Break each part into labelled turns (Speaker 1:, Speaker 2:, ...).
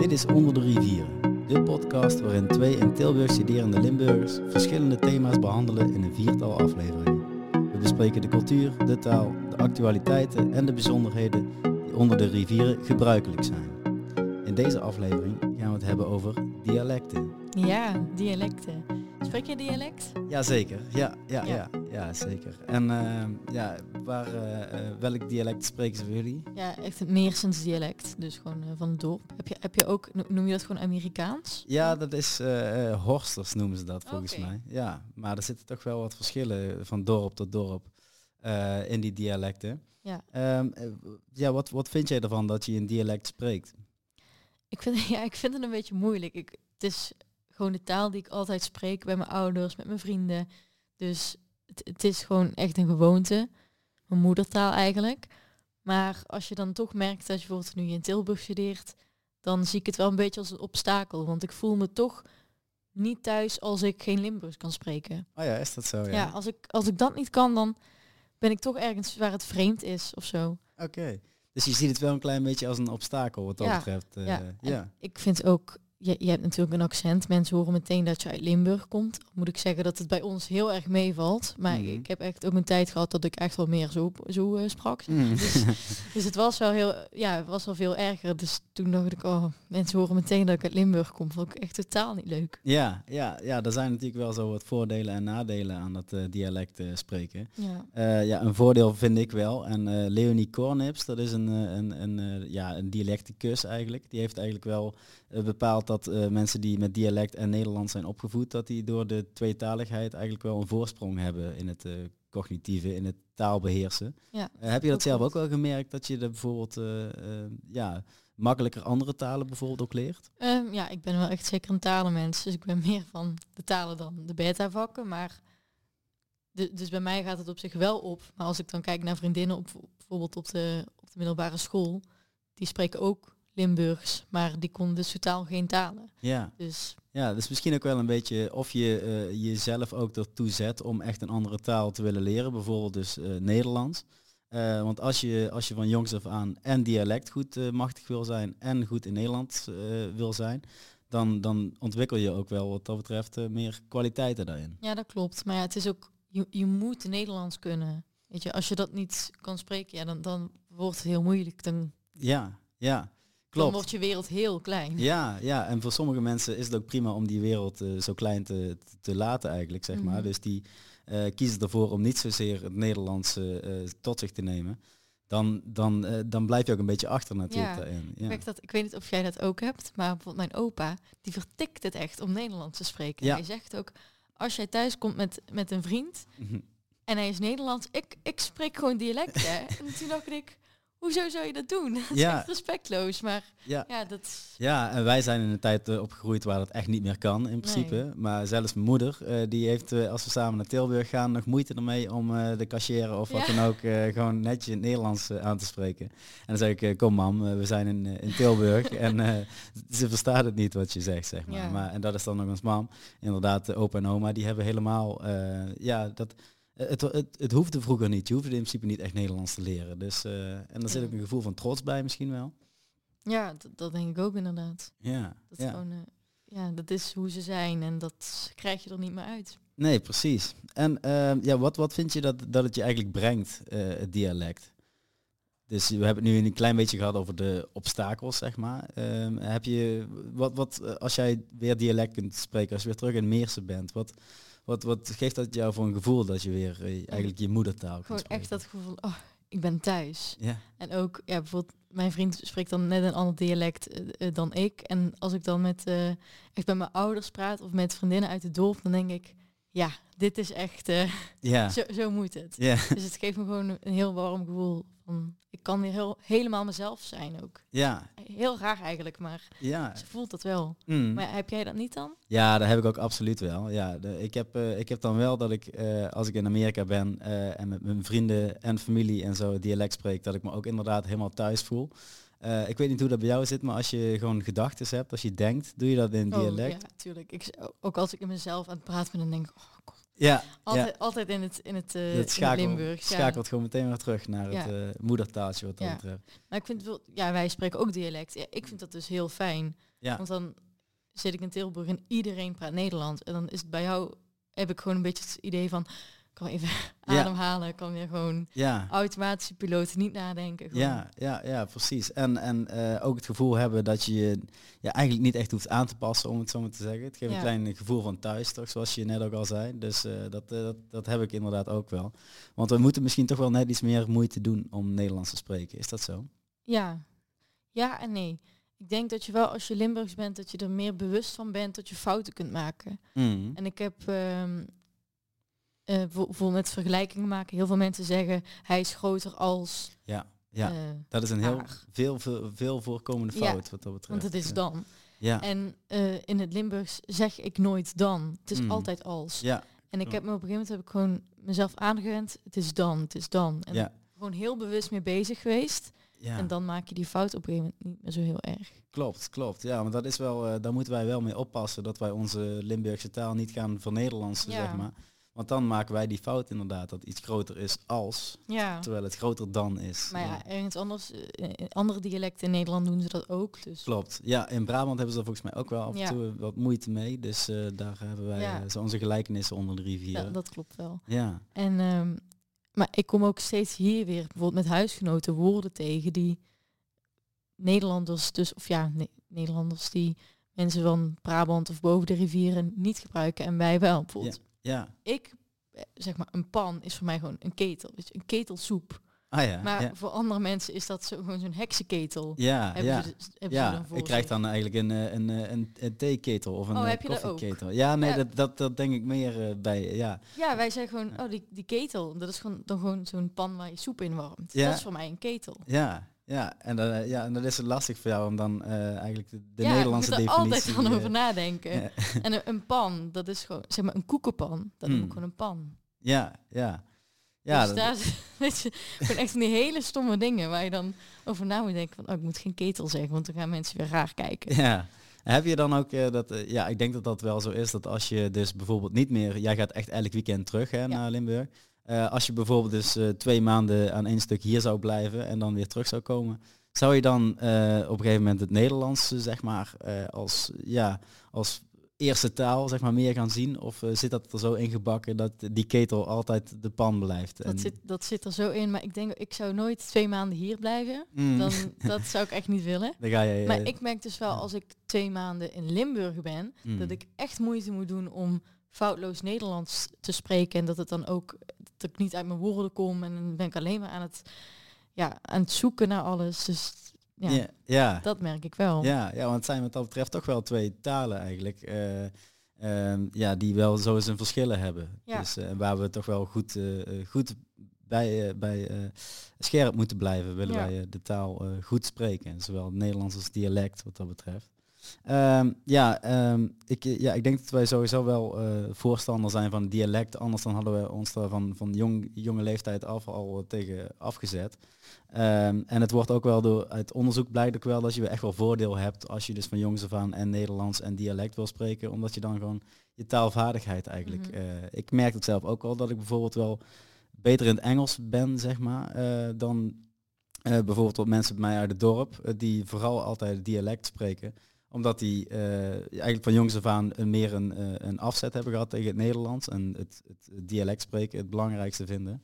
Speaker 1: Dit is Onder de Rivieren, de podcast waarin twee in Tilburg studerende Limburgers verschillende thema's behandelen in een viertal afleveringen. We bespreken de cultuur, de taal, de actualiteiten en de bijzonderheden die onder de rivieren gebruikelijk zijn. In deze aflevering gaan we het hebben over dialecten.
Speaker 2: Ja, dialecten. Spreek je dialect?
Speaker 1: Jazeker, ja, ja, ja,
Speaker 2: Ja.
Speaker 1: ja, zeker. En eh, ja, waar, eh, eh, welk dialect spreken ze voor jullie?
Speaker 2: Ja, echt het Meersens dialect. Dus gewoon eh, van het dorp. Heb je, heb je ook, no- noem je dat gewoon Amerikaans?
Speaker 1: Ja, dat is Horsters noemen ze dat volgens mij. Ja, maar er zitten toch wel wat verschillen van dorp tot dorp in die dialecten.
Speaker 2: Ja.
Speaker 1: Ehm, eh, ja, wat, wat vind jij ervan dat je een dialect spreekt?
Speaker 2: Ik vind, ja, ik vind het een beetje moeilijk. Ik, het is gewoon de taal die ik altijd spreek bij mijn ouders, met mijn vrienden. Dus het, het is gewoon echt een gewoonte. Mijn moedertaal eigenlijk. Maar als je dan toch merkt dat je bijvoorbeeld nu in Tilburg studeert, dan zie ik het wel een beetje als een obstakel. Want ik voel me toch niet thuis als ik geen Limburgs kan spreken.
Speaker 1: Oh ja, is dat zo? Ja.
Speaker 2: Ja, als, ik, als ik dat niet kan, dan ben ik toch ergens waar het vreemd is of zo.
Speaker 1: Oké. Dus je ziet het wel een klein beetje als een obstakel wat dat
Speaker 2: Ja,
Speaker 1: betreft. eh,
Speaker 2: ja,
Speaker 1: ja.
Speaker 2: Ik vind ook, je, je hebt natuurlijk een accent. Mensen horen meteen dat je uit Limburg komt. Moet ik zeggen dat het bij ons heel erg meevalt. Maar
Speaker 1: Mhm.
Speaker 2: ik heb echt ook een tijd gehad dat ik echt wel meer zo, zo eh, sprak.
Speaker 1: Mm.
Speaker 2: Dus het was wel heel, ja, het was wel veel erger. Dus toen dacht ik, oh, mensen horen meteen dat ik uit Limburg kom. Vond ik echt totaal niet leuk.
Speaker 1: ja, ja, ja, er zijn natuurlijk wel zo wat voordelen en nadelen aan dat eh, dialect eh, spreken.
Speaker 2: Ja.
Speaker 1: Ja, een voordeel vind ik wel. En Leonie Kornips, dat is een, een, een, ja, een dialecticus eigenlijk. Die heeft eigenlijk wel bepaald dat eh, mensen die met dialect en Nederlands zijn opgevoed, dat die door de tweetaligheid eigenlijk wel een voorsprong hebben in het eh, cognitieve, in het taalbeheersen.
Speaker 2: Ja,
Speaker 1: Eh, heb je dat zelf ook wel gemerkt, dat je er bijvoorbeeld ja, makkelijker andere talen bijvoorbeeld ook leert?
Speaker 2: Ehm, ja, ik ben wel echt zeker een talenmens. Dus ik ben meer van de talen dan de beta-vakken. Maar de, dus bij mij gaat het op zich wel op. Maar als ik dan kijk naar vriendinnen op bijvoorbeeld op de, op de middelbare school, die spreken ook Limburgs, maar die konden dus totaal geen talen.
Speaker 1: Ja.
Speaker 2: Dus
Speaker 1: Ja, dus misschien ook wel een beetje of je eh, jezelf ook ertoe zet om echt een andere taal te willen leren, bijvoorbeeld dus eh, Nederlands. Eh, want als je, als je van jongs af aan en dialect goed machtig wil zijn en goed in Nederland wil zijn, dan, dan ontwikkel je ook wel wat dat betreft meer kwaliteiten daarin.
Speaker 2: ja, dat klopt. Maar ja, het is ook, je, je moet Nederlands kunnen. Weet je, als je dat niet kan spreken, ja, dan, dan wordt het heel moeilijk. Dan,
Speaker 1: Ja, ja,
Speaker 2: dan
Speaker 1: klopt.
Speaker 2: wordt je wereld heel klein.
Speaker 1: Ja, ja, en voor sommige mensen is het ook prima om die wereld eh, zo klein te, te laten eigenlijk, zeg maar.
Speaker 2: Mhm.
Speaker 1: Dus die eh, kiezen ervoor om niet zozeer het Nederlandse eh, tot zich te nemen. Dan, dan, dan blijf je ook een beetje achter natuurlijk
Speaker 2: Ja.
Speaker 1: daarin.
Speaker 2: Ik,
Speaker 1: Ja.
Speaker 2: merk dat, ik weet niet of jij dat ook hebt, maar bijvoorbeeld mijn opa, die vertikt het echt om Nederlands te spreken.
Speaker 1: Ja.
Speaker 2: Hij zegt ook, als jij thuis komt met, met een vriend
Speaker 1: Mhm.
Speaker 2: en hij is Nederlands, ik, ik spreek gewoon dialect. Hè? en toen dacht ik, hoezo zou je dat doen? Dat is
Speaker 1: Ja.
Speaker 2: echt respectloos, maar
Speaker 1: ja.
Speaker 2: ja, dat.
Speaker 1: Ja, en wij zijn in een tijd eh, opgegroeid waar dat echt niet meer kan in principe. Maar zelfs mijn moeder, eh, die heeft eh, als we samen naar Tilburg gaan nog moeite ermee om de cashier of wat
Speaker 2: Ja.
Speaker 1: dan ook gewoon netjes in het Nederlands aan te spreken. En dan zeg ik, kom mam, we zijn in, in Tilburg en ze verstaat het niet wat je zegt, zeg maar.
Speaker 2: Ja.
Speaker 1: maar en dat is dan nog ons mam. Inderdaad, de opa en oma, die hebben helemaal, ja, dat... Het, het, het hoefde vroeger niet. Je hoefde in principe niet echt Nederlands te leren. Dus, eh, en er zit ook een gevoel van trots bij misschien wel.
Speaker 2: Ja, dat, denk ik ook inderdaad.
Speaker 1: Ja,
Speaker 2: Dat, is
Speaker 1: ja.
Speaker 2: gewoon, eh, ja, dat is hoe ze zijn en dat krijg je er niet meer uit.
Speaker 1: Nee, precies. En ehm, ja, wat, wat vind je dat, dat het je eigenlijk brengt, eh, het dialect? Dus we hebben het nu een klein beetje gehad over de obstakels, zeg maar. Ehm, heb je, wat, wat, als jij weer dialect kunt spreken, als je weer terug in Meersen bent, wat, wat, wat geeft dat jou voor een gevoel dat je weer eh, eigenlijk je moedertaal
Speaker 2: Gewoon echt dat gevoel van, oh, ik ben thuis.
Speaker 1: Ja,
Speaker 2: En ook, ja, bijvoorbeeld, mijn vriend spreekt dan net een ander dialect eh, eh, dan ik. En als ik dan met, echt met mijn ouders praat of met vriendinnen uit het dorp, dan denk ik, ja, dit is echt,
Speaker 1: ja,
Speaker 2: zo, zo moet het.
Speaker 1: ja,
Speaker 2: Dus het geeft me gewoon een heel warm gevoel. Van, ik kan heel, helemaal mezelf zijn ook.
Speaker 1: ja,
Speaker 2: Heel raar eigenlijk, maar
Speaker 1: ja.
Speaker 2: ze voelt dat wel.
Speaker 1: Mm.
Speaker 2: Maar heb jij dat niet dan?
Speaker 1: Ja, dat heb ik ook absoluut wel. Ja, de, ik, heb, eh, ik heb dan wel dat ik, eh, als ik in Amerika ben eh, en met mijn vrienden en familie en zo dialect spreek, dat ik me ook inderdaad helemaal thuis voel. Ik weet niet hoe dat bij jou zit, maar als je gewoon gedachten hebt, als je denkt, doe je dat in dialect?
Speaker 2: Oh, ja, tuurlijk. Ik, ook als ik in mezelf aan het praten ben, dan denk ik, oh, kom,
Speaker 1: Ja,
Speaker 2: Altijd,
Speaker 1: ja.
Speaker 2: altijd in het, in het, eh,
Speaker 1: Het
Speaker 2: in het
Speaker 1: schakel,
Speaker 2: Limburgs. Ja.
Speaker 1: schakelt gewoon meteen weer terug naar
Speaker 2: Ja.
Speaker 1: het moedertaaltje wat dat
Speaker 2: Ja.
Speaker 1: betreft.
Speaker 2: Maar ik vind wel, ja, wij spreken ook dialect. Ja, ik vind dat dus heel fijn.
Speaker 1: Ja,
Speaker 2: Want dan zit ik in Tilburg en iedereen praat Nederlands. En dan is het bij jou, heb ik gewoon een beetje het idee van, kan even
Speaker 1: Ja.
Speaker 2: ademhalen. Kan weer gewoon
Speaker 1: ja.
Speaker 2: automatische piloten niet nadenken. Gewoon.
Speaker 1: Ja, ja, ja, precies. En, en eh, ook het gevoel hebben dat je je ja, eigenlijk niet echt hoeft aan te passen, om het zo maar te zeggen. Het geeft een klein gevoel van thuis, toch, zoals je net ook al zei. Dus eh, dat, eh, dat, dat heb ik inderdaad ook wel. Want we moeten misschien toch wel net iets meer moeite doen om Nederlands te spreken. Is dat zo?
Speaker 2: Ja. ja en nee. Ik denk dat je wel, als je Limburgs bent, dat je er meer bewust van bent dat je fouten kunt maken.
Speaker 1: Mm.
Speaker 2: En ik heb ehm eh, voor- met vergelijkingen maken. Heel veel mensen zeggen hij is groter als.
Speaker 1: Ja, ja.
Speaker 2: eh,
Speaker 1: dat is een heel veel, veel, veel voorkomende
Speaker 2: Ja,
Speaker 1: fout wat dat betreft.
Speaker 2: want het is dan.
Speaker 1: Ja,
Speaker 2: En eh, in het Limburgs zeg ik nooit dan. Het is
Speaker 1: Mm.
Speaker 2: altijd als.
Speaker 1: ja,
Speaker 2: En ik heb me op een gegeven moment heb ik gewoon mezelf aangewend. Het is dan, het is dan. En
Speaker 1: ja,
Speaker 2: gewoon heel bewust mee bezig geweest.
Speaker 1: ja.
Speaker 2: En dan maak je die fout op een gegeven moment niet meer zo heel erg.
Speaker 1: Klopt, klopt. Ja, maar dat is wel, eh, daar moeten wij wel mee oppassen dat wij onze Limburgse taal niet gaan vernederlandsen,
Speaker 2: Ja.
Speaker 1: zeg maar. Want dan maken wij die fout inderdaad dat iets groter is als,
Speaker 2: Ja.
Speaker 1: terwijl het groter dan is.
Speaker 2: Maar ja, ergens anders, eh, in andere dialecten in Nederland doen ze dat ook. Dus
Speaker 1: Klopt. Ja, in Brabant hebben ze er volgens mij ook wel af en
Speaker 2: Ja.
Speaker 1: toe wat moeite mee. Dus eh, daar hebben wij
Speaker 2: Ja.
Speaker 1: eh, zo onze gelijkenissen onder de rivieren.
Speaker 2: ja, dat klopt wel.
Speaker 1: ja.
Speaker 2: En, ehm, maar ik kom ook steeds hier weer bijvoorbeeld met huisgenoten woorden tegen die Nederlanders, dus of ja, Ne- Nederlanders die mensen van Brabant of boven de rivieren niet gebruiken en wij wel. Bijvoorbeeld,
Speaker 1: ja.
Speaker 2: ik eh, zeg maar een pan is voor mij gewoon een ketel, weet je, een ketelsoep.
Speaker 1: Ah ja.
Speaker 2: Maar
Speaker 1: ja.
Speaker 2: voor andere mensen is dat zo, gewoon zo'n heksenketel.
Speaker 1: Ja,
Speaker 2: Hebben
Speaker 1: ja.
Speaker 2: ze, dus- hebben
Speaker 1: Ja, ik krijg dan eigenlijk een, eh, een, eh, een, een theeketel of een
Speaker 2: Oh, heb je dat ook?
Speaker 1: koffieketel. Ja, nee,
Speaker 2: Ja.
Speaker 1: Dat, dat, dat denk ik meer bij, ja.
Speaker 2: Ja, wij zeggen gewoon, oh die, die ketel, dat is gewoon, dan gewoon zo'n pan waar je soep in warmt.
Speaker 1: Ja.
Speaker 2: Dat is voor mij een ketel.
Speaker 1: Ja, ja. En, dan, eh, ja, en dan is het lastig voor jou om dan eh, eigenlijk de, de
Speaker 2: ja,
Speaker 1: Nederlandse
Speaker 2: ik moet er
Speaker 1: definitie...
Speaker 2: altijd van
Speaker 1: eh,
Speaker 2: over nadenken.
Speaker 1: ja.
Speaker 2: En een, een pan, dat is gewoon, zeg maar een koekenpan, dat noem ik gewoon een pan.
Speaker 1: Ja, ja. Ja,
Speaker 2: dus
Speaker 1: dat-
Speaker 2: daar is- weet je, gewoon echt van die hele stomme dingen waar je dan over na moet denken van, oh, ik moet geen ketel zeggen, want dan gaan mensen weer raar kijken.
Speaker 1: ja. Heb je dan ook eh, dat, eh, ja, ik denk dat dat wel zo is, dat als je dus bijvoorbeeld niet meer, jij gaat echt elk weekend terug hè, naar Limburg. Eh, als je bijvoorbeeld dus eh, twee maanden aan één stuk hier zou blijven en dan weer terug zou komen, zou je dan eh, op een gegeven moment het Nederlands, zeg maar, als, ja, als eerste taal, zeg maar, meer gaan zien? Of zit dat er zo ingebakken dat die ketel altijd de pan blijft?
Speaker 2: Dat
Speaker 1: En-
Speaker 2: zit, dat zit er zo in, maar ik denk, ik zou nooit twee maanden hier blijven.
Speaker 1: Mm.
Speaker 2: Dan, dat zou ik echt niet willen.
Speaker 1: Dan ga je...
Speaker 2: Maar ik merk dus wel als ik twee maanden in Limburg ben,
Speaker 1: mm.
Speaker 2: dat ik echt moeite moet doen om foutloos Nederlands te spreken. En dat het dan ook, dat ik niet uit mijn woorden kom. En dan ben ik alleen maar aan het, ja, aan het zoeken naar alles. Dus ja,
Speaker 1: ja, ja.
Speaker 2: dat merk ik wel.
Speaker 1: Ja, ja, want het zijn wat dat betreft toch wel twee talen eigenlijk. eh, ehm, ja, die wel zo zijn verschillen hebben.
Speaker 2: Ja.
Speaker 1: Dus eh, waar we toch wel goed, eh, goed bij, bij scherp moeten blijven, willen
Speaker 2: Ja.
Speaker 1: wij de taal goed spreken. Zowel het Nederlands als dialect wat dat betreft. Ehm, ja, ehm, ik, eh, ja, ik denk dat wij sowieso wel eh, voorstander zijn van dialect. Anders dan hadden we ons daar van, van jong, jonge leeftijd af al tegen afgezet. Ehm, en het wordt ook wel door uit onderzoek blijkt ook wel dat je echt wel voordeel hebt als je dus van jongs af aan en Nederlands en dialect wil spreken, omdat je dan gewoon je taalvaardigheid eigenlijk.
Speaker 2: Mhm.
Speaker 1: eh, ik merk het zelf ook wel dat ik bijvoorbeeld wel beter in het Engels ben, zeg maar, eh, dan eh, bijvoorbeeld wat mensen bij mij uit het dorp, eh, die vooral altijd dialect spreken omdat die eh, eigenlijk van jongs af aan een, meer een, eh, een afzet hebben gehad tegen het Nederlands en het, het, dialect spreken het belangrijkste vinden.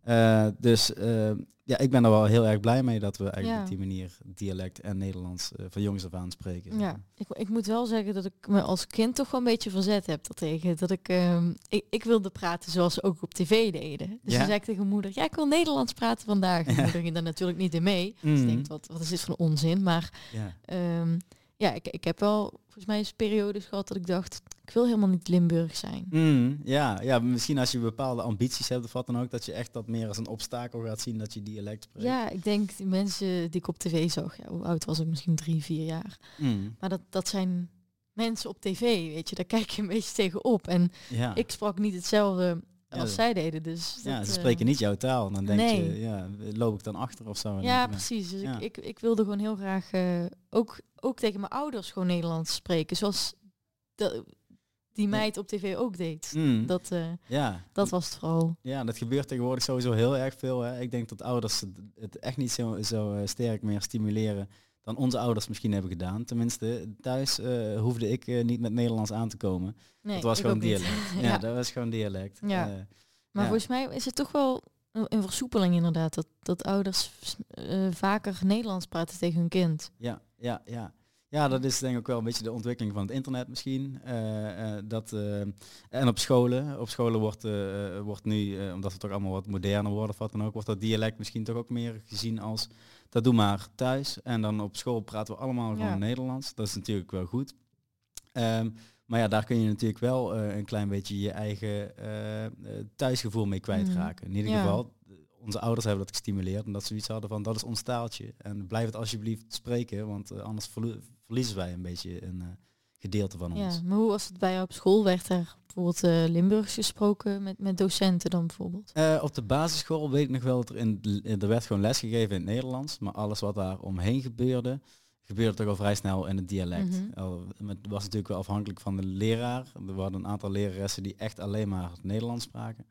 Speaker 1: Eh, dus eh, ja, ik ben er wel heel erg blij mee dat we eigenlijk
Speaker 2: Ja.
Speaker 1: op die manier dialect en Nederlands eh, van jongs af aan spreken.
Speaker 2: Ja, ik, ik moet wel zeggen dat ik me als kind toch wel een beetje verzet heb daartegen. Dat ik, ehm, ik, ik wilde praten zoals ze ook op tv deden. Dus
Speaker 1: Ja?
Speaker 2: dan zei ik tegen moeder, ja, ik wil Nederlands praten vandaag. En
Speaker 1: Ja.
Speaker 2: moeder ging daar natuurlijk niet in mee. Dus
Speaker 1: Mhm.
Speaker 2: ik denk, wat, wat is dit voor onzin? Maar
Speaker 1: Ja.
Speaker 2: ehm, ja, ik, ik heb wel volgens mij eens periodes gehad dat ik dacht, ik wil helemaal niet Limburg zijn.
Speaker 1: Mm, ja, ja, misschien als je bepaalde ambities hebt of wat dan ook, dat je echt dat meer als een obstakel gaat zien dat je dialect spreekt.
Speaker 2: Ja, ik denk die mensen die ik op tv zag, ja, hoe oud was ik? Misschien drie, vier jaar.
Speaker 1: Mm,
Speaker 2: Maar dat, dat zijn mensen op tv, weet je, daar kijk je een beetje tegenop. En
Speaker 1: ja.
Speaker 2: ik sprak niet hetzelfde Als zij deden. Dus
Speaker 1: ja,
Speaker 2: dat,
Speaker 1: ze
Speaker 2: eh,
Speaker 1: spreken niet jouw taal. Dan denk
Speaker 2: nee.
Speaker 1: je, ja, loop ik dan achter of zo?
Speaker 2: Ja,
Speaker 1: je,
Speaker 2: precies. Dus
Speaker 1: Ja.
Speaker 2: Ik, ik, ik wilde gewoon heel graag eh, ook, ook tegen mijn ouders gewoon Nederlands spreken. Zoals dat, die meid op tv ook deed.
Speaker 1: Mm,
Speaker 2: Dat, eh,
Speaker 1: ja.
Speaker 2: dat was het vooral.
Speaker 1: ja, dat gebeurt tegenwoordig sowieso heel erg veel. Hè. Ik denk dat ouders het, echt niet zo, zo sterk meer stimuleren dan onze ouders misschien hebben gedaan. Tenminste, thuis eh, hoefde ik eh, niet met Nederlands aan te komen.
Speaker 2: Nee,
Speaker 1: dat was gewoon dialect. ja,
Speaker 2: ja.
Speaker 1: dat was gewoon dialect.
Speaker 2: Ja.
Speaker 1: Eh,
Speaker 2: Maar
Speaker 1: Ja.
Speaker 2: volgens mij is het toch wel een, versoepeling inderdaad. Dat, dat ouders vaker Nederlands praten tegen hun kind.
Speaker 1: Ja, ja, ja. Ja, dat is denk ik ook wel een beetje de ontwikkeling van het internet misschien. Eh, eh, dat, eh, en op scholen. Op scholen wordt, wordt nu, omdat we toch allemaal wat moderner worden of wat dan ook, wordt dat dialect misschien toch ook meer gezien als dat doe maar thuis. En dan op school praten we allemaal gewoon
Speaker 2: Ja.
Speaker 1: Nederlands. Dat is natuurlijk wel goed. Ehm, maar ja, daar kun je natuurlijk wel een klein beetje je eigen thuisgevoel mee kwijtraken. In ieder
Speaker 2: Ja.
Speaker 1: geval, onze ouders hebben dat gestimuleerd. En dat ze zoiets hadden van, dat is ons taaltje. En blijf het alsjeblieft spreken, want anders verliezen wij een beetje een eh, gedeelte van ons.
Speaker 2: Ja, maar hoe was het bij jou op school? Werd er bijvoorbeeld eh Limburgs gesproken met, met docenten dan bijvoorbeeld?
Speaker 1: Eh, op de basisschool weet ik nog wel dat er, in, er werd gewoon lesgegeven in het Nederlands. Maar alles wat daar omheen gebeurde, gebeurde toch al vrij snel in het dialect. Al- Het was natuurlijk wel afhankelijk van de leraar. Er waren een aantal leraressen die echt alleen maar het Nederlands spraken.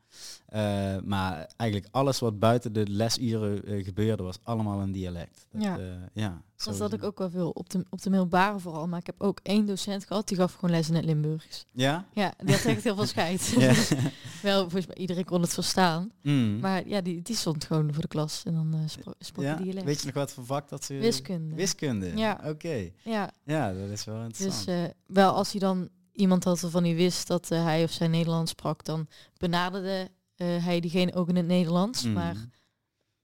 Speaker 1: Maar eigenlijk alles wat buiten de lesuren gebeurde, was allemaal een dialect. Dat,
Speaker 2: Ja.
Speaker 1: ja
Speaker 2: Dat had
Speaker 1: sowieso.
Speaker 2: ik ook wel veel op de, op de middelbare vooral. Maar ik heb ook één docent gehad, die gaf gewoon les in het Limburgs.
Speaker 1: Ja?
Speaker 2: Ja, die had echt heel veel scheid. wel, volgens mij iedereen kon het verstaan.
Speaker 1: Mm.
Speaker 2: Maar ja, die, die stond gewoon voor de klas en dan eh spro sprak
Speaker 1: ja?
Speaker 2: hij dialect.
Speaker 1: Weet je nog wat voor vak dat ze...
Speaker 2: Wiskunde.
Speaker 1: Wiskunde?
Speaker 2: Ja.
Speaker 1: Oké.
Speaker 2: Ja,
Speaker 1: Ja, dat is wel interessant.
Speaker 2: dus wel als hij dan iemand had waarvan hij wist dat eh, hij of zij Nederlands sprak, dan benaderde hij diegene ook in het Nederlands.
Speaker 1: Mm.
Speaker 2: Maar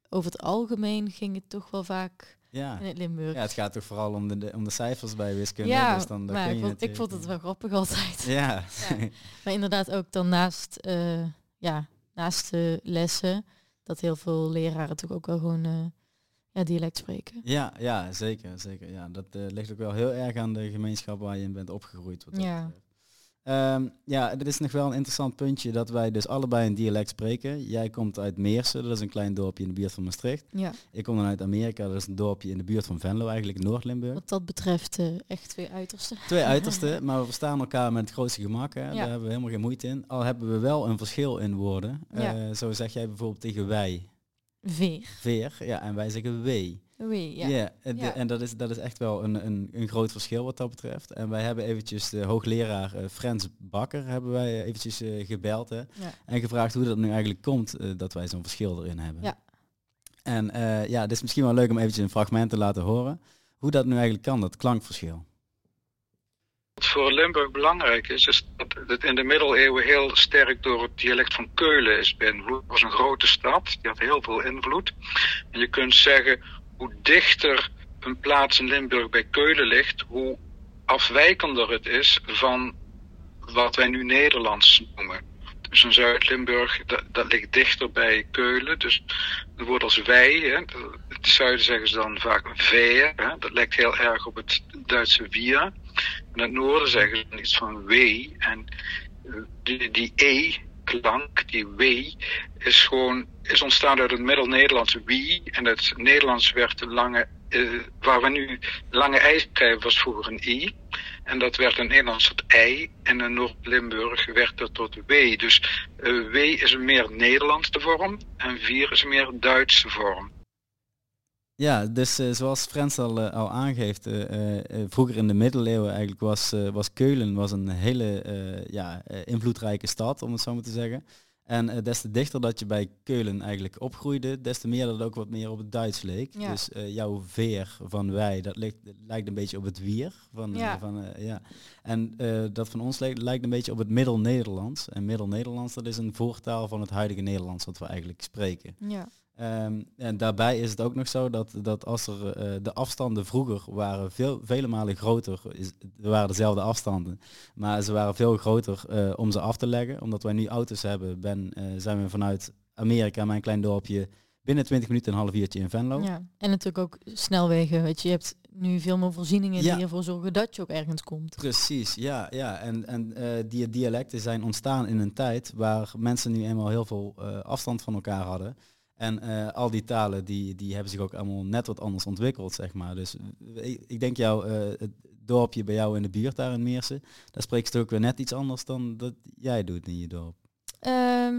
Speaker 2: over het algemeen ging het toch wel vaak
Speaker 1: ja.
Speaker 2: in het.
Speaker 1: Ja, het gaat toch vooral om de, de- om de cijfers bij wiskunde.
Speaker 2: Ja,
Speaker 1: dus dan,
Speaker 2: maar ik vond, ik vond het wel grappig altijd.
Speaker 1: Ja.
Speaker 2: Ja. Maar inderdaad ook dan naast, eh, ja, naast de lessen, dat heel veel leraren toch ook wel gewoon eh, ja, dialect spreken.
Speaker 1: ja, ja, zeker. zeker. Ja, dat eh, ligt ook wel heel erg aan de gemeenschap waar je in bent opgegroeid. Wat
Speaker 2: Ja.
Speaker 1: Ehm, ja, dit is nog wel een interessant puntje dat wij dus allebei een dialect spreken. Jij komt uit Meersen, dat is een klein dorpje in de buurt van Maastricht.
Speaker 2: Ja,
Speaker 1: Ik kom dan uit Amerika, dat is een dorpje in de buurt van Venlo, eigenlijk Noord-Limburg.
Speaker 2: wat dat betreft eh, echt twee uitersten.
Speaker 1: Twee uitersten, maar we verstaan elkaar met het grootste gemak. Hè.
Speaker 2: Ja.
Speaker 1: Daar hebben we helemaal geen moeite in. Al hebben we wel een verschil in woorden.
Speaker 2: Ja.
Speaker 1: Eh, zo zeg jij bijvoorbeeld tegen wij,
Speaker 2: Veer.
Speaker 1: veer, ja, en wij zeggen wee.
Speaker 2: Oei, ja.
Speaker 1: Ja, en,
Speaker 2: Ja.
Speaker 1: en dat, is, dat is echt wel een, een, een groot verschil wat dat betreft. En wij hebben eventjes de hoogleraar eh, Frans Bakker hebben wij eventjes eh, gebeld hè,
Speaker 2: Ja.
Speaker 1: en gevraagd hoe dat nu eigenlijk komt eh, dat wij zo'n verschil erin hebben.
Speaker 2: Ja.
Speaker 1: En eh, ja, het is misschien wel leuk om eventjes een fragment te laten horen hoe dat nu eigenlijk kan, dat klankverschil.
Speaker 3: Wat voor Limburg belangrijk is, is dat het in de middeleeuwen heel sterk door het dialect van Keulen is beïnvloed. Het was een grote stad, die had heel veel invloed. En je kunt zeggen, hoe dichter een plaats in Limburg bij Keulen ligt, hoe afwijkender het is van wat wij nu Nederlands noemen. Dus in Zuid-Limburg, dat, dat ligt dichter bij Keulen. Dus het woord als wij, hè, het zuiden zeggen ze dan vaak veer. Dat lijkt heel erg op het Duitse wir. In het noorden zeggen ze iets van wee. En eh, die, die E-klank, die wee, is gewoon is ontstaan uit het Middel-Nederlands wie. En het Nederlands werd de lange, eh, waar we nu lange schrijven, was vroeger een i. En dat werd in Nederlands tot ei. En in Noord-Limburg werd dat tot wee. Dus eh wee is een meer Nederlandse vorm. En vier is een meer Duitse vorm.
Speaker 1: Ja, dus eh, zoals Frans al, eh, al aangeeft, eh, vroeger in de middeleeuwen eigenlijk was, was Keulen was een hele ja, invloedrijke stad, om het zo maar te zeggen. En des te dichter dat je bij Keulen eigenlijk opgroeide, des te meer dat het ook wat meer op het Duits leek.
Speaker 2: Ja.
Speaker 1: Dus jouw veer van wij, dat lijkt, lijkt een beetje op het wier. Van,
Speaker 2: Ja.
Speaker 1: van, ja. En dat van ons lijkt, lijkt een beetje op het Middel-Nederlands. En Middel-Nederlands, dat is een voortaal van het huidige Nederlands wat we eigenlijk spreken.
Speaker 2: Ja.
Speaker 1: Ehm, en daarbij is het ook nog zo dat, dat als er eh, de afstanden vroeger waren veel, vele malen groter, is, er waren dezelfde afstanden, maar ze waren veel groter eh, om ze af te leggen. Omdat wij nu auto's hebben, ben, eh, zijn we vanuit Amerika, mijn klein dorpje, binnen 20 minuten een half uurtje in Venlo.
Speaker 2: ja. En natuurlijk ook snelwegen. Weet je, je hebt nu veel meer voorzieningen
Speaker 1: Ja.
Speaker 2: die ervoor zorgen dat je ook ergens komt.
Speaker 1: Precies, ja, ja. En, en die dialecten zijn ontstaan in een tijd waar mensen nu eenmaal heel veel afstand van elkaar hadden. En eh, al die talen die, die hebben zich ook allemaal net wat anders ontwikkeld, zeg maar. Dus eh, ik, ik denk jouw eh, het dorpje bij jou in de buurt daar in Meersen. Daar spreekt het ook weer net iets anders dan dat jij doet in je dorp.
Speaker 2: Ehm,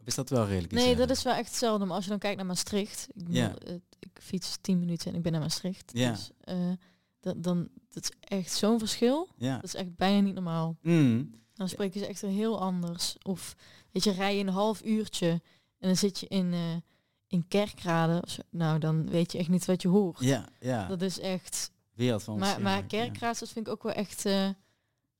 Speaker 1: Of is dat wel redelijk
Speaker 2: nee, dat is wel echt hetzelfde. Maar als je dan kijkt naar Maastricht, ik, bedoel,
Speaker 1: Ja.
Speaker 2: ik fiets 10 minuten en ik ben naar Maastricht.
Speaker 1: Ja.
Speaker 2: Dus dat, dan, dat is echt zo'n verschil.
Speaker 1: Ja.
Speaker 2: Dat is echt bijna niet normaal.
Speaker 1: Mm.
Speaker 2: Dan spreken ze echt heel anders. Of weet je, rij je een half uurtje en dan zit je in, eh in Kerkrade. Of zo. Nou, dan weet je echt niet wat je hoort.
Speaker 1: Ja, ja.
Speaker 2: Dat is echt.
Speaker 1: Wereld van
Speaker 2: Maar, maar
Speaker 1: verschillen, ja.
Speaker 2: Kerkrade, dat vind ik ook wel echt. eh,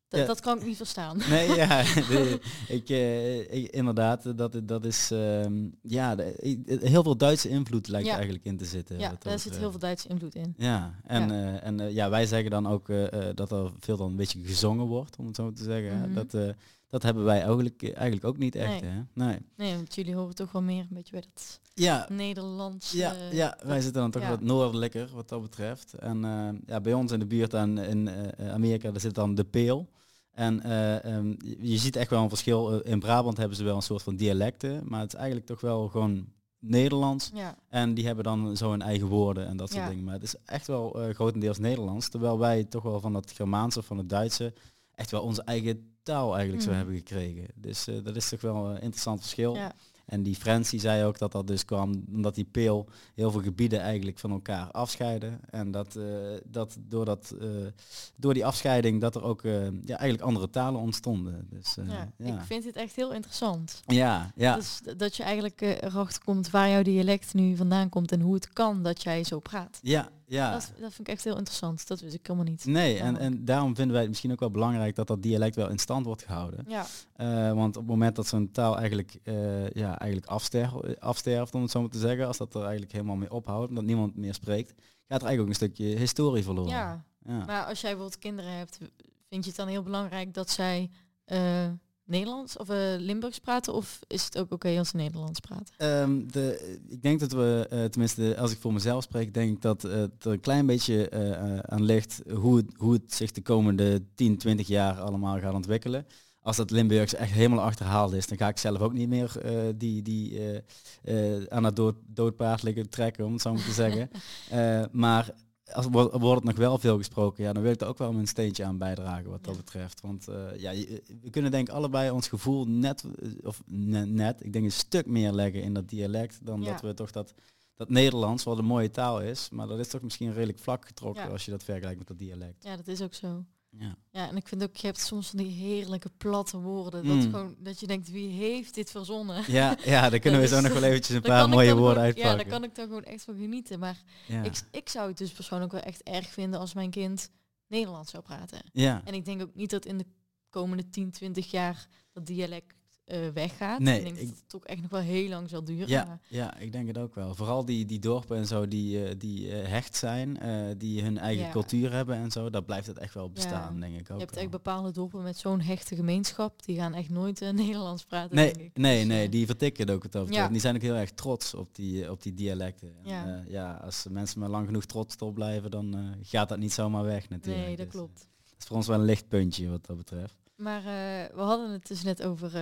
Speaker 2: dat,
Speaker 1: Ja.
Speaker 2: dat kan ik niet verstaan.
Speaker 1: Nee, ja, de- ik, eh, ik- inderdaad, dat, dat is, ehm, ja, de- heel veel Duitse invloed lijkt
Speaker 2: Ja.
Speaker 1: er eigenlijk in te zitten.
Speaker 2: ja, daar zit heel veel Duitse invloed in.
Speaker 1: Ja, en,
Speaker 2: Ja.
Speaker 1: en ja, wij zeggen dan ook dat er veel dan een beetje gezongen wordt, om het zo te zeggen.
Speaker 2: Mhm.
Speaker 1: Dat, dat hebben wij eigenlijk, eigenlijk ook niet echt,
Speaker 2: Nee.
Speaker 1: hè? Nee.
Speaker 2: Nee, want jullie horen toch wel meer een beetje bij dat
Speaker 1: Ja,
Speaker 2: Nederlands.
Speaker 1: ja,
Speaker 2: eh,
Speaker 1: ja, wij
Speaker 2: dat-
Speaker 1: zitten dan toch
Speaker 2: ja.
Speaker 1: wat noordelijker wat dat betreft. En eh, ja, bij ons in de buurt aan, in eh, Amerika, daar zit dan de peel. En eh, ehm, je, ziet echt wel een verschil. Eh, In Brabant hebben ze wel een soort van dialecten, maar het is eigenlijk toch wel gewoon Nederlands.
Speaker 2: Ja,
Speaker 1: En die hebben dan zo hun eigen woorden en dat soort
Speaker 2: Ja.
Speaker 1: dingen. Maar het is echt wel eh, grotendeels Nederlands. Terwijl wij toch wel van het Germaanse of van het Duitse echt wel onze eigen taal eigenlijk zo
Speaker 2: Mm.
Speaker 1: hebben gekregen. Dus eh, dat is toch wel een interessant verschil.
Speaker 2: ja,
Speaker 1: En die Frans die zei ook dat dat dus kwam omdat die peel heel veel gebieden eigenlijk van elkaar afscheiden. En dat, eh, dat, door, dat eh, door die afscheiding dat er ook eh, ja, eigenlijk andere talen ontstonden. Dus, eh,
Speaker 2: ja.
Speaker 1: ja.
Speaker 2: Ik vind dit echt heel interessant.
Speaker 1: ja, ja,
Speaker 2: Dus dat je eigenlijk eh, erachter komt waar jouw dialect nu vandaan komt en hoe het kan dat jij zo praat.
Speaker 1: ja, ja.
Speaker 2: Dat, dat vind ik echt heel interessant. Dat wist ik helemaal niet.
Speaker 1: Nee, en, en daarom vinden wij het misschien ook wel belangrijk dat dat dialect wel in stand wordt gehouden.
Speaker 2: Ja,
Speaker 1: Eh, want op het moment dat zo'n taal eigenlijk, eh, ja, eigenlijk afsterft, afsterft, om het zo maar te zeggen, als dat er eigenlijk helemaal mee ophoudt, dat niemand meer spreekt, gaat er eigenlijk ook een stukje historie verloren.
Speaker 2: ja.
Speaker 1: Ja.
Speaker 2: Maar als jij bijvoorbeeld kinderen hebt, vind je het dan heel belangrijk dat zij eh, Nederlands of eh, Limburgs praten? Of is het ook oké als ze Nederlands praten?
Speaker 1: Ehm, de, ik denk dat we, eh, tenminste als ik voor mezelf spreek, denk ik dat eh, het er een klein beetje eh, eh, aan ligt hoe het, hoe het zich de komende 10, 20 jaar allemaal gaat ontwikkelen. Als dat Limburgs echt helemaal achterhaald is, dan ga ik zelf ook niet meer eh, die, die eh, eh, aan het dood, doodpaard liggen trekken, om het zo maar te zeggen. Eh, maar als wordt, wordt het nog wel veel gesproken, ja, dan wil ik er ook wel mijn steentje aan bijdragen wat dat betreft. Want eh, ja, we kunnen denk ik allebei ons gevoel net, eh, of ne- net, ik denk een stuk meer leggen in dat dialect dan
Speaker 2: Ja.
Speaker 1: dat we toch dat, dat Nederlands, wat een mooie taal is, maar dat is toch misschien redelijk vlak getrokken
Speaker 2: Ja.
Speaker 1: als je dat vergelijkt met dat dialect.
Speaker 2: Ja, dat is ook zo.
Speaker 1: Ja,
Speaker 2: Ja, en ik vind ook, je hebt soms van die heerlijke platte woorden.
Speaker 1: Mm.
Speaker 2: Dat, gewoon, dat je denkt, wie heeft dit verzonnen?
Speaker 1: ja, ja daar kunnen we zo nog wel eventjes een paar mooie woorden
Speaker 2: gewoon-
Speaker 1: uitpakken.
Speaker 2: Ja, daar kan ik dan gewoon echt van genieten. Maar
Speaker 1: ja.
Speaker 2: ik, ik zou het dus persoonlijk wel echt erg vinden als mijn kind Nederlands zou praten.
Speaker 1: ja.
Speaker 2: En ik denk ook niet dat in de komende 10, 20 jaar dat dialect eh, weggaat.
Speaker 1: Nee,
Speaker 2: ik denk
Speaker 1: ik-
Speaker 2: dat het toch echt nog wel heel lang zal duren.
Speaker 1: Ja,
Speaker 2: maar-
Speaker 1: ja, ik denk het ook wel. Vooral die, die dorpen en zo die, eh, die eh, hecht zijn, die hun eigen
Speaker 2: Ja.
Speaker 1: cultuur hebben en zo, daar blijft het echt wel bestaan,
Speaker 2: Ja.
Speaker 1: denk ik ook.
Speaker 2: Je hebt
Speaker 1: wel.
Speaker 2: echt bepaalde dorpen met zo'n hechte gemeenschap. Die gaan echt nooit eh, Nederlands praten,
Speaker 1: Nee,
Speaker 2: denk ik.
Speaker 1: nee,
Speaker 2: Dus,
Speaker 1: nee, die vertikken het ook het over.
Speaker 2: Ja.
Speaker 1: Die zijn ook heel erg trots op die, op die dialecten. En,
Speaker 2: Ja.
Speaker 1: eh, ja, als mensen maar lang genoeg trots op blijven, dan gaat dat niet zomaar weg natuurlijk.
Speaker 2: Nee, dat
Speaker 1: Dus,
Speaker 2: klopt.
Speaker 1: Dat is voor ons wel een lichtpuntje wat dat betreft.
Speaker 2: Maar we hadden het dus net over...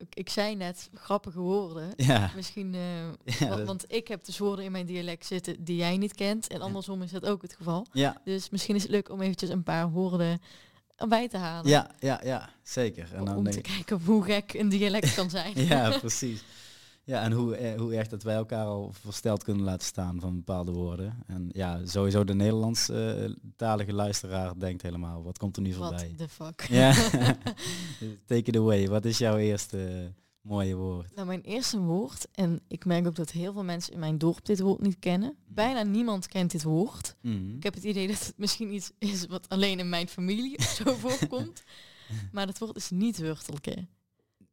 Speaker 2: ik, ik zei net grappige woorden.
Speaker 1: Ja,
Speaker 2: Misschien... eh,
Speaker 1: ja,
Speaker 2: want ik heb dus woorden in mijn dialect zitten die jij niet kent. En andersom is dat ook het geval.
Speaker 1: ja,
Speaker 2: Dus misschien is het leuk om eventjes een paar woorden erbij te halen.
Speaker 1: ja, ja, ja, zeker. En dan
Speaker 2: om te kijken hoe gek een dialect kan zijn.
Speaker 1: Ja, precies. Ja, en hoe, eh, hoe erg dat wij elkaar al versteld kunnen laten staan van bepaalde woorden. En ja, sowieso de Nederlandstalige luisteraar denkt helemaal, wat komt er nu
Speaker 2: What
Speaker 1: voorbij?
Speaker 2: the fuck.
Speaker 1: Ja, take it away. Wat is jouw eerste eh, mooie woord?
Speaker 2: Nou, mijn eerste woord, en ik merk ook dat heel veel mensen in mijn dorp dit woord niet kennen. Bijna niemand kent dit woord.
Speaker 1: Mhm.
Speaker 2: Ik heb het idee dat het misschien iets is wat alleen in mijn familie zo voorkomt. Maar dat woord is niet wurtelke.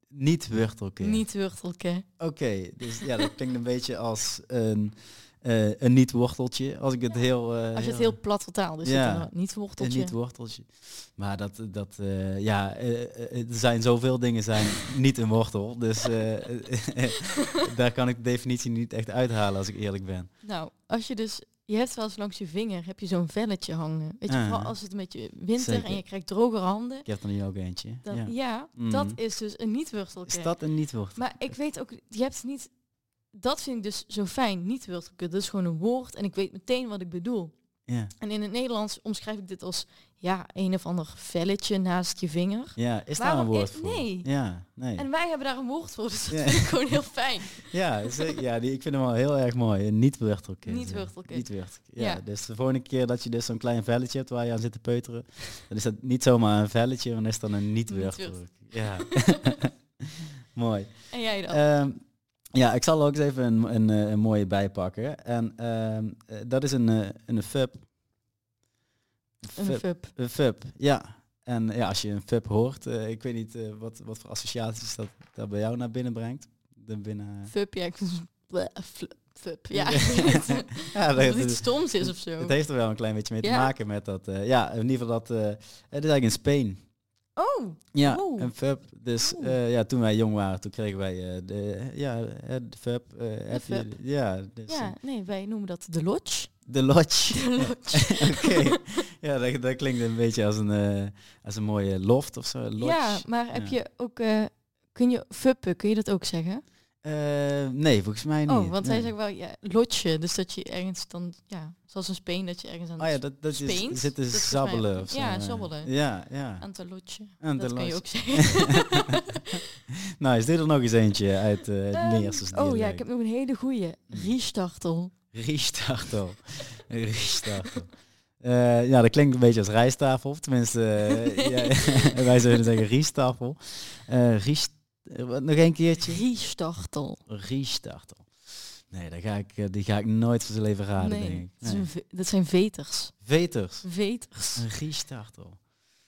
Speaker 1: Niet wurtelkeer.
Speaker 2: Niet wurtelke.
Speaker 1: Oké, dus ja, dat klinkt een beetje als een, eh, een niet-worteltje. Als ik het heel... eh,
Speaker 2: Als je het heel plat vertaalt, dus
Speaker 1: Ja.
Speaker 2: het een niet
Speaker 1: Een
Speaker 2: worteltje.
Speaker 1: niet-worteltje. Maar dat, dat eh, ja, eh, eh, er zijn zoveel dingen zijn niet een wortel. Dus eh, daar kan ik de definitie niet echt uithalen als ik eerlijk ben.
Speaker 2: Nou, als je dus, je hebt wel eens langs je vinger, heb je zo'n velletje hangen. Weet je,
Speaker 1: Ah.
Speaker 2: vooral als het een beetje winter
Speaker 1: Zeker.
Speaker 2: en je krijgt drogere handen.
Speaker 1: Ik heb er nu ook eentje.
Speaker 2: Dan,
Speaker 1: ja.
Speaker 2: ja,
Speaker 1: Mhm.
Speaker 2: dat is dus een niet wurtelke.
Speaker 1: Is dat een niet-wortel?
Speaker 2: Maar ik weet ook, je hebt niet, dat vind ik dus zo fijn, niet wurtelke. Dat is gewoon een woord en ik weet meteen wat ik bedoel.
Speaker 1: Ja.
Speaker 2: En in het Nederlands omschrijf ik dit als ja, een of ander velletje naast je vinger.
Speaker 1: Ja, is daar
Speaker 2: Waarom
Speaker 1: een woord voor?
Speaker 2: nee.
Speaker 1: Ja, nee.
Speaker 2: En wij hebben daar een woord voor, dus dat
Speaker 1: Ja.
Speaker 2: vind ik gewoon heel fijn.
Speaker 1: Ja, ja die, ik vind hem wel heel erg mooi. Een niet-wortelkind.
Speaker 2: Niet wortelkind.
Speaker 1: Niet. Ja,
Speaker 2: Ja.
Speaker 1: dus de volgende keer dat je dus zo'n klein velletje hebt waar je aan zit te peuteren, dan is dat niet zomaar een velletje, maar dan is dat een niet-wortelkind. Ja. mooi.
Speaker 2: En jij dan?
Speaker 1: Ehm, ja, ik zal ook eens even een, een, eh, een mooie bijpakken. En ehm, eh, dat is een, eh, een fub.
Speaker 2: een
Speaker 1: Fub. Een fub, ja. En ja, als je een fub hoort, ik weet niet wat, wat voor associaties dat, dat bij jou naar binnen brengt. De binnen...
Speaker 2: Fup, ja. Fup, ja.
Speaker 1: ja,
Speaker 2: dat
Speaker 1: dat,
Speaker 2: het iets stoms is of zo.
Speaker 1: het heeft er wel een klein beetje mee te
Speaker 2: Ja.
Speaker 1: maken met dat. ja, in ieder geval dat. het is eigenlijk in Spanje.
Speaker 2: Oh,
Speaker 1: Ja, een fub. Dus
Speaker 2: Oeh.
Speaker 1: eh, ja, toen wij jong waren, toen kregen wij eh, de, ja, de fub. eh,
Speaker 2: fub.
Speaker 1: ja, dus,
Speaker 2: ja. Nee, wij noemen dat de lodge.
Speaker 1: de lodge.
Speaker 2: De lodge.
Speaker 1: Oké. Ja, dat, dat klinkt een beetje als een, als een mooie loft of zo. Lodge.
Speaker 2: Ja, maar heb
Speaker 1: Ja.
Speaker 2: je ook... kun je fuppen, kun je dat ook zeggen?
Speaker 1: Eh, nee, volgens mij niet.
Speaker 2: Oh, want
Speaker 1: nee.
Speaker 2: zij zeggen wel ja, lodge. Dus dat je ergens dan... Ja, zoals een speen dat je ergens aan,
Speaker 1: Oh ja, dat, dat is
Speaker 2: volgens mij-
Speaker 1: zabbelen of zo.
Speaker 2: ja,
Speaker 1: eh.
Speaker 2: zabbelen.
Speaker 1: Ja, ja.
Speaker 2: aan te lodje.
Speaker 1: Aan te
Speaker 2: dat kan je ook zeggen.
Speaker 1: nou, is dit er nog eens eentje uit eh het
Speaker 2: Ehm,
Speaker 1: Neerses
Speaker 2: oh ja, ik heb nog een hele goeie. Riestartel.
Speaker 1: Riestartel. Riestartel. Eh, ja, dat klinkt een beetje als rijsttafel. Tenminste, eh, ja, wij zouden zeggen riestafel. Eh ries, eh, wat, nog een keertje?
Speaker 2: Riestartel.
Speaker 1: Riestartel. Nee, dat ga ik, eh, die ga ik nooit van zijn leven raden, denk ik. Nee.
Speaker 2: dat zijn veters.
Speaker 1: Veters.
Speaker 2: Veters.
Speaker 1: Een riestartel.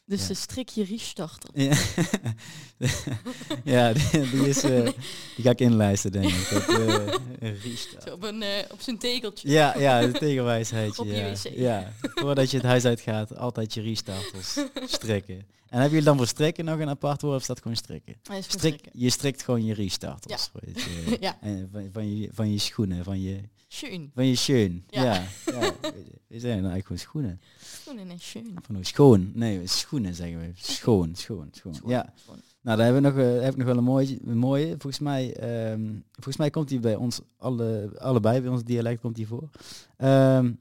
Speaker 2: Dus
Speaker 1: Ja.
Speaker 2: de strikje riestartel.
Speaker 1: Ja, ja die, die is, eh, die ga ik inlijsten, denk ik. Dat, eh.
Speaker 2: Zo op, een, eh, op zijn tegeltje.
Speaker 1: Ja, ja, de tegenwijsheidje.
Speaker 2: Op je
Speaker 1: ja.
Speaker 2: wc.
Speaker 1: ja, voordat je het huis uitgaat, altijd je riestafels strikken. En hebben jullie dan voor strikken nog een apart woord of dat gewoon strikken? Strik,
Speaker 2: strikken.
Speaker 1: je strikt gewoon je riestafels. weet je.
Speaker 2: Ja.
Speaker 1: En van, van, je, van je schoenen, van je,
Speaker 2: Schön.
Speaker 1: van je schoen. Ja.
Speaker 2: Ja.
Speaker 1: ja, ja. We zijn nou eigenlijk gewoon schoenen.
Speaker 2: Schoenen en schön.
Speaker 1: Van hoe schoon. Nee, schoenen zeggen we. Schoon, schoon, schoon.
Speaker 2: Schoon.
Speaker 1: Ja.
Speaker 2: Schoon.
Speaker 1: Nou, daar hebben we nog, eh, heb ik nog wel een mooie. Een mooie. Volgens mij, ehm, volgens mij komt die bij ons alle, allebei bij ons dialect komt die voor. Ehm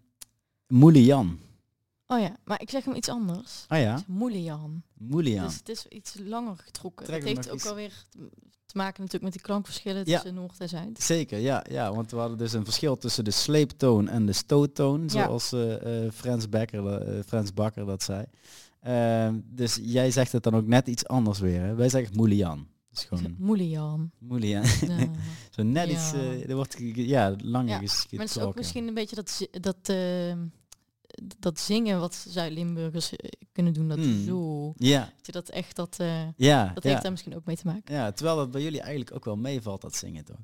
Speaker 1: Moelian.
Speaker 2: Oh ja, maar ik zeg hem iets anders.
Speaker 1: Ah ja,
Speaker 2: Moelian.
Speaker 1: Moelian.
Speaker 2: Dus het is iets langer getrokken.
Speaker 1: Trek
Speaker 2: Het heeft ook
Speaker 1: iets-
Speaker 2: alweer te maken natuurlijk met die klankverschillen
Speaker 1: Ja.
Speaker 2: tussen Noord en Zuid.
Speaker 1: Zeker, ja, ja, want we hadden dus een verschil tussen de sleeptoon en de stoottoon,
Speaker 2: Ja.
Speaker 1: zoals eh eh, Frans, Becker, Frans Bakker dat zei. Ehm, dus jij zegt het dan ook net iets anders weer. Hè? Wij zeggen Moelian. Dus gewoon
Speaker 2: Moelian.
Speaker 1: Moelian.
Speaker 2: Ja.
Speaker 1: Zo net
Speaker 2: Ja.
Speaker 1: iets, eh, er wordt ja, langer
Speaker 2: Ja,
Speaker 1: ges-
Speaker 2: Maar het is ook misschien een beetje dat, dat, eh, dat zingen wat Zuid-Limburgers eh, kunnen doen. Dat
Speaker 1: Hmm.
Speaker 2: zo.
Speaker 1: Ja,
Speaker 2: Dat je dat echt, dat, eh,
Speaker 1: ja,
Speaker 2: dat heeft daar misschien ook mee te maken.
Speaker 1: Ja, terwijl dat bij jullie eigenlijk ook wel meevalt, dat zingen toch?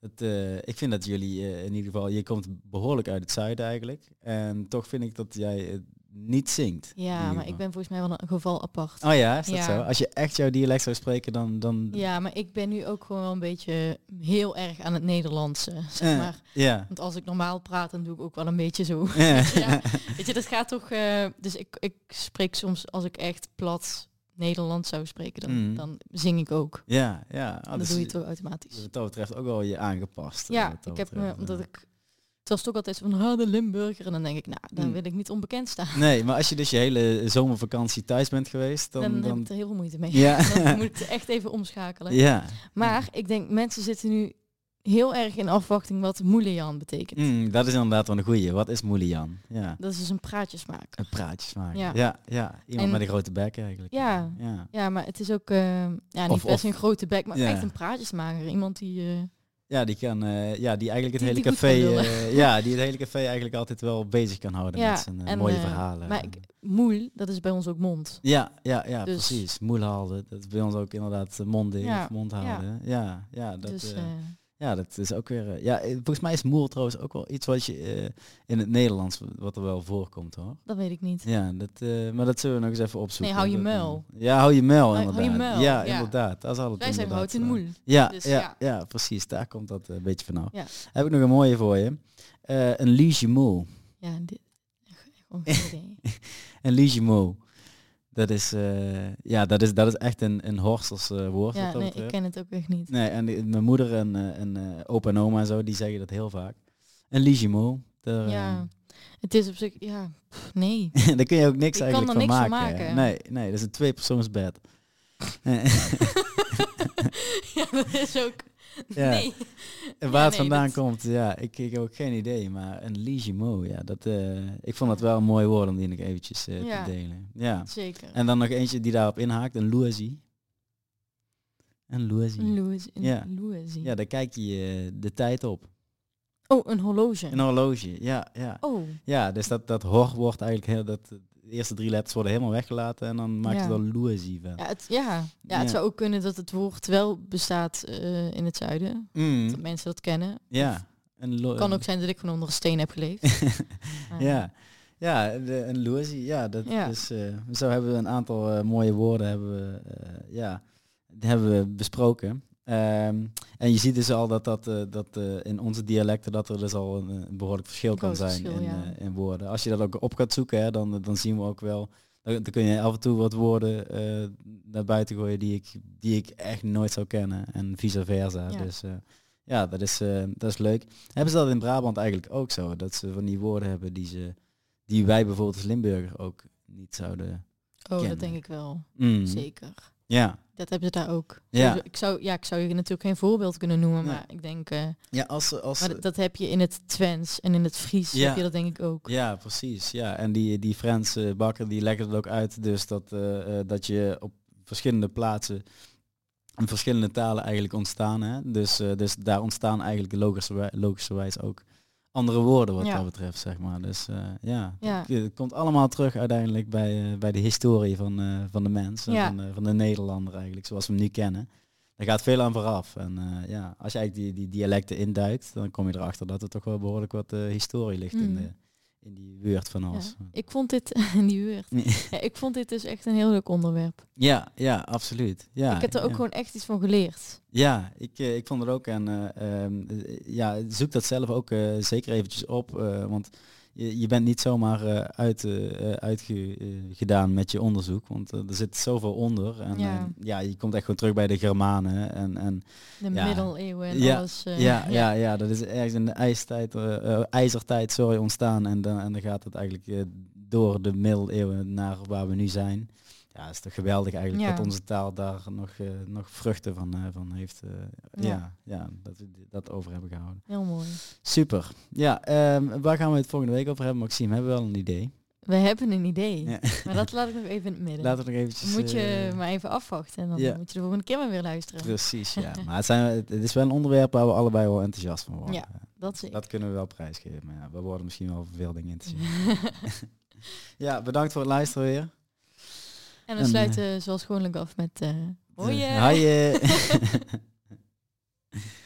Speaker 1: Dat, ik vind dat jullie in ieder geval, je komt behoorlijk uit het zuiden eigenlijk. En toch vind ik dat jij niet zingt. in
Speaker 2: Ja, maar ik ben volgens mij wel een geval apart.
Speaker 1: Oh ja, is dat
Speaker 2: Ja.
Speaker 1: zo? Als je echt jouw dialect zou spreken, dan... dan
Speaker 2: Ja, maar ik ben nu ook gewoon wel een beetje heel erg aan het Nederlandse, zeg
Speaker 1: Eh,
Speaker 2: maar.
Speaker 1: Ja.
Speaker 2: Want als ik normaal praat, dan doe ik ook wel een beetje zo.
Speaker 1: Ja.
Speaker 2: ja, weet je, dat gaat toch... eh, dus ik, ik spreek soms, als ik echt plat Nederlands zou spreken, dan,
Speaker 1: Mm.
Speaker 2: dan zing ik ook.
Speaker 1: Ja, ja. Ah,
Speaker 2: dan
Speaker 1: dus
Speaker 2: doe je toch automatisch.
Speaker 1: Wat dat betreft ook wel je aangepast. eh,
Speaker 2: Ja,
Speaker 1: dat
Speaker 2: ik heb me, omdat
Speaker 1: eh.
Speaker 2: Het was toch altijd van, ah, de Limburger. En dan denk ik, nou, dan
Speaker 1: Mm.
Speaker 2: wil ik niet onbekend staan.
Speaker 1: Nee, maar als je dus je hele zomervakantie thuis bent geweest,
Speaker 2: Dan,
Speaker 1: dan...
Speaker 2: heb ik er heel veel moeite mee.
Speaker 1: Ja.
Speaker 2: dan moet ik echt even omschakelen.
Speaker 1: ja.
Speaker 2: Maar ik denk, mensen zitten nu heel erg in afwachting wat moelian betekent.
Speaker 1: Mm, dat is inderdaad wel een goeie. Wat is Moelian? Ja.
Speaker 2: Dat is dus een praatjesmaker.
Speaker 1: Een praatjes maken.
Speaker 2: Ja.
Speaker 1: Ja, ja. Iemand
Speaker 2: En-
Speaker 1: met een grote bek eigenlijk.
Speaker 2: Ja.
Speaker 1: Ja,
Speaker 2: Ja, maar het is ook eh, ja, niet
Speaker 1: Of-
Speaker 2: best
Speaker 1: of-
Speaker 2: een grote bek, maar
Speaker 1: Ja.
Speaker 2: echt een praatjesmaker. Iemand die... eh,
Speaker 1: ja die kan, eh, ja, die eigenlijk het
Speaker 2: Die-
Speaker 1: hele
Speaker 2: die
Speaker 1: café, eh, ja, die het hele café eigenlijk altijd wel bezig kan houden
Speaker 2: Ja,
Speaker 1: met zijn eh,
Speaker 2: en,
Speaker 1: mooie verhalen.
Speaker 2: maar ik, moel, dat is bij ons ook mond.
Speaker 1: Ja, ja, ja,
Speaker 2: Dus-
Speaker 1: precies. Moelhaalde. Dat is bij ons ook inderdaad mond
Speaker 2: Ja,
Speaker 1: of mond houden. Ja, ja, dat,
Speaker 2: dus
Speaker 1: ja, dat is ook weer... eh, ja, eh, volgens mij is moel trouwens ook wel iets wat je eh, in het Nederlands, wat er wel voorkomt hoor.
Speaker 2: dat weet ik niet.
Speaker 1: Ja, dat, maar dat zullen we nog eens even opzoeken.
Speaker 2: Nee, hou je muil.
Speaker 1: ja, hou je muil
Speaker 2: Hou-
Speaker 1: inderdaad.
Speaker 2: hou je muil,
Speaker 1: Ja,
Speaker 2: ja.
Speaker 1: inderdaad. Dat is altijd
Speaker 2: Wij zijn hout in moel.
Speaker 1: Ja,
Speaker 2: Dus
Speaker 1: ja,
Speaker 2: ja.
Speaker 1: ja. precies. Daar komt dat een beetje vanaf.
Speaker 2: Ja.
Speaker 1: Heb ik nog een mooie voor je. Een Ligimo.
Speaker 2: Ja, dit, gewoon geen idee.
Speaker 1: Dat is, eh, ja, dat is, dat is echt een, een Horstels eh, woord.
Speaker 2: Ja, nee, ik ken het ook echt niet.
Speaker 1: Nee, en die- mijn moeder en, eh, en eh, opa en oma en zo, die zeggen dat heel vaak. Een Ligimo.
Speaker 2: Ja, het is op zich, ja, pff, nee.
Speaker 1: daar kun je ook niks
Speaker 2: kan
Speaker 1: eigenlijk
Speaker 2: er
Speaker 1: van
Speaker 2: niks van
Speaker 1: maken.
Speaker 2: maken.
Speaker 1: Nee, nee, dat is een tweepersoonsbed.
Speaker 2: ja, dat is ook,
Speaker 1: Ja.
Speaker 2: nee.
Speaker 1: En waar
Speaker 2: Ja,
Speaker 1: het
Speaker 2: nee,
Speaker 1: vandaan
Speaker 2: dat-
Speaker 1: komt, ja, ik, ik heb ook geen idee. Maar een Ligimo, ja, dat, eh, ik vond dat wel een mooi woord om die nog eventjes eh,
Speaker 2: Ja.
Speaker 1: te delen. Ja.
Speaker 2: Zeker.
Speaker 1: En dan nog eentje die daarop inhaakt, een loezie. Een loezie.
Speaker 2: Louis,
Speaker 1: Ja.
Speaker 2: Louis.
Speaker 1: Ja, daar kijk je eh, de tijd op.
Speaker 2: Oh, een horloge.
Speaker 1: Een horloge, ja, ja.
Speaker 2: Oh,
Speaker 1: Ja, dus dat, dat hor wordt eigenlijk heel, dat, de eerste drie letters worden helemaal weggelaten en dan maakt
Speaker 2: Ja.
Speaker 1: het van.
Speaker 2: ja, het, ja. ja, het zou ook kunnen dat het woord wel bestaat eh, in het zuiden.
Speaker 1: Mm,
Speaker 2: Dat mensen dat kennen.
Speaker 1: ja.
Speaker 2: Het kan ook zijn dat ik gewoon onder een steen heb geleefd.
Speaker 1: Ja. Ja, de, een loezie, ja. Dat,
Speaker 2: Ja.
Speaker 1: Dus, eh, zo hebben we een aantal eh, mooie woorden hebben we, ja, die hebben we besproken. Ehm, en je ziet dus al dat, dat, eh, dat eh, in onze dialecten dat er dus al een, een behoorlijk verschil kan zijn
Speaker 2: verschil,
Speaker 1: in,
Speaker 2: ja.
Speaker 1: eh, in woorden. Als je dat ook op gaat zoeken, hè, dan, dan zien we ook wel, dan, dan kun je af en toe wat woorden eh, naar buiten gooien die ik, die ik echt nooit zou kennen en vice versa.
Speaker 2: Ja.
Speaker 1: Dus eh, ja, dat is, eh, dat is leuk. Hebben ze dat in Brabant eigenlijk ook zo? Dat ze van die woorden hebben die, ze, die wij bijvoorbeeld als Limburger ook niet zouden...
Speaker 2: Oh,
Speaker 1: kennen.
Speaker 2: dat denk ik wel.
Speaker 1: Mm.
Speaker 2: Zeker.
Speaker 1: Ja.
Speaker 2: Dat hebben ze daar ook.
Speaker 1: Ja.
Speaker 2: Ik zou, ja, ik zou je natuurlijk geen voorbeeld kunnen noemen,
Speaker 1: Nee.
Speaker 2: maar ik denk, eh,
Speaker 1: Ja, als, als,
Speaker 2: maar dat, dat heb je in het Twents en in het Fries
Speaker 1: Ja.
Speaker 2: heb je dat denk ik ook.
Speaker 1: Ja, precies. Ja, en die, die Franse bakker die legde het ook uit, dus dat, eh, eh, dat je op verschillende plaatsen in verschillende talen eigenlijk ontstaan. Hè? Dus, dus daar ontstaan eigenlijk logischerwijs, logischerwijs ook andere woorden wat
Speaker 2: Ja.
Speaker 1: dat betreft, zeg maar. Dus eh, ja,
Speaker 2: Ja.
Speaker 1: Het, het komt allemaal terug uiteindelijk bij, eh, bij de historie van, eh, van de mens,
Speaker 2: Ja.
Speaker 1: van, de, van de Nederlander eigenlijk, zoals we hem nu kennen. Daar gaat veel aan vooraf. En ja, als je eigenlijk die, die dialecten induikt, dan kom je erachter dat er toch wel behoorlijk wat historie ligt in,
Speaker 2: Mm.
Speaker 1: de, in die weurt van
Speaker 2: Ja.
Speaker 1: ons.
Speaker 2: Ik vond dit, die woord. Ja, ik vond dit dus echt een heel leuk onderwerp.
Speaker 1: Ja, ja, absoluut. Ja,
Speaker 2: ik heb er ook
Speaker 1: ja.
Speaker 2: gewoon echt iets van geleerd.
Speaker 1: Ja, ik, eh, ik vond het ook. En eh, ehm, eh, ja, zoek dat zelf ook zeker eventjes op. want je, je bent niet zomaar eh, uit, eh, uitgedaan met je onderzoek. Want eh, er zit zoveel onder. En
Speaker 2: Ja.
Speaker 1: ja. je komt echt gewoon terug bij de Germanen. En, en
Speaker 2: De
Speaker 1: Ja.
Speaker 2: middeleeuwen en
Speaker 1: Ja,
Speaker 2: alles. eh,
Speaker 1: ja, ja, ja, dat is ergens in de ijstijd, eh, eh, ijzertijd sorry, ontstaan. En dan, en dan gaat het eigenlijk eh, door de middeleeuwen naar waar we nu zijn. Ja, het is toch geweldig eigenlijk
Speaker 2: Ja.
Speaker 1: dat onze taal daar nog, eh, nog vruchten van, eh, van heeft. eh,
Speaker 2: Ja.
Speaker 1: ja. Ja, dat we dat over hebben gehouden.
Speaker 2: Heel mooi.
Speaker 1: Super. Ja, ehm, waar gaan we het volgende week over hebben, Maxime? Hebben we wel een idee?
Speaker 2: We hebben een idee.
Speaker 1: Ja.
Speaker 2: Maar dat laat ik nog even in het midden.
Speaker 1: Laten we nog eventjes...
Speaker 2: moet je maar even afwachten en dan moet je de volgende keer maar weer luisteren.
Speaker 1: Precies, ja. maar het, zijn, het is wel een onderwerp waar we allebei wel enthousiast van worden.
Speaker 2: Ja. Dat ik.
Speaker 1: Dat kunnen we wel prijsgeven. Maar ja, we worden misschien wel veel dingen in te zien. ja, bedankt voor het luisteren weer.
Speaker 2: En
Speaker 1: En,
Speaker 2: we sluiten zoals gewoonlijk af met... eh hoi.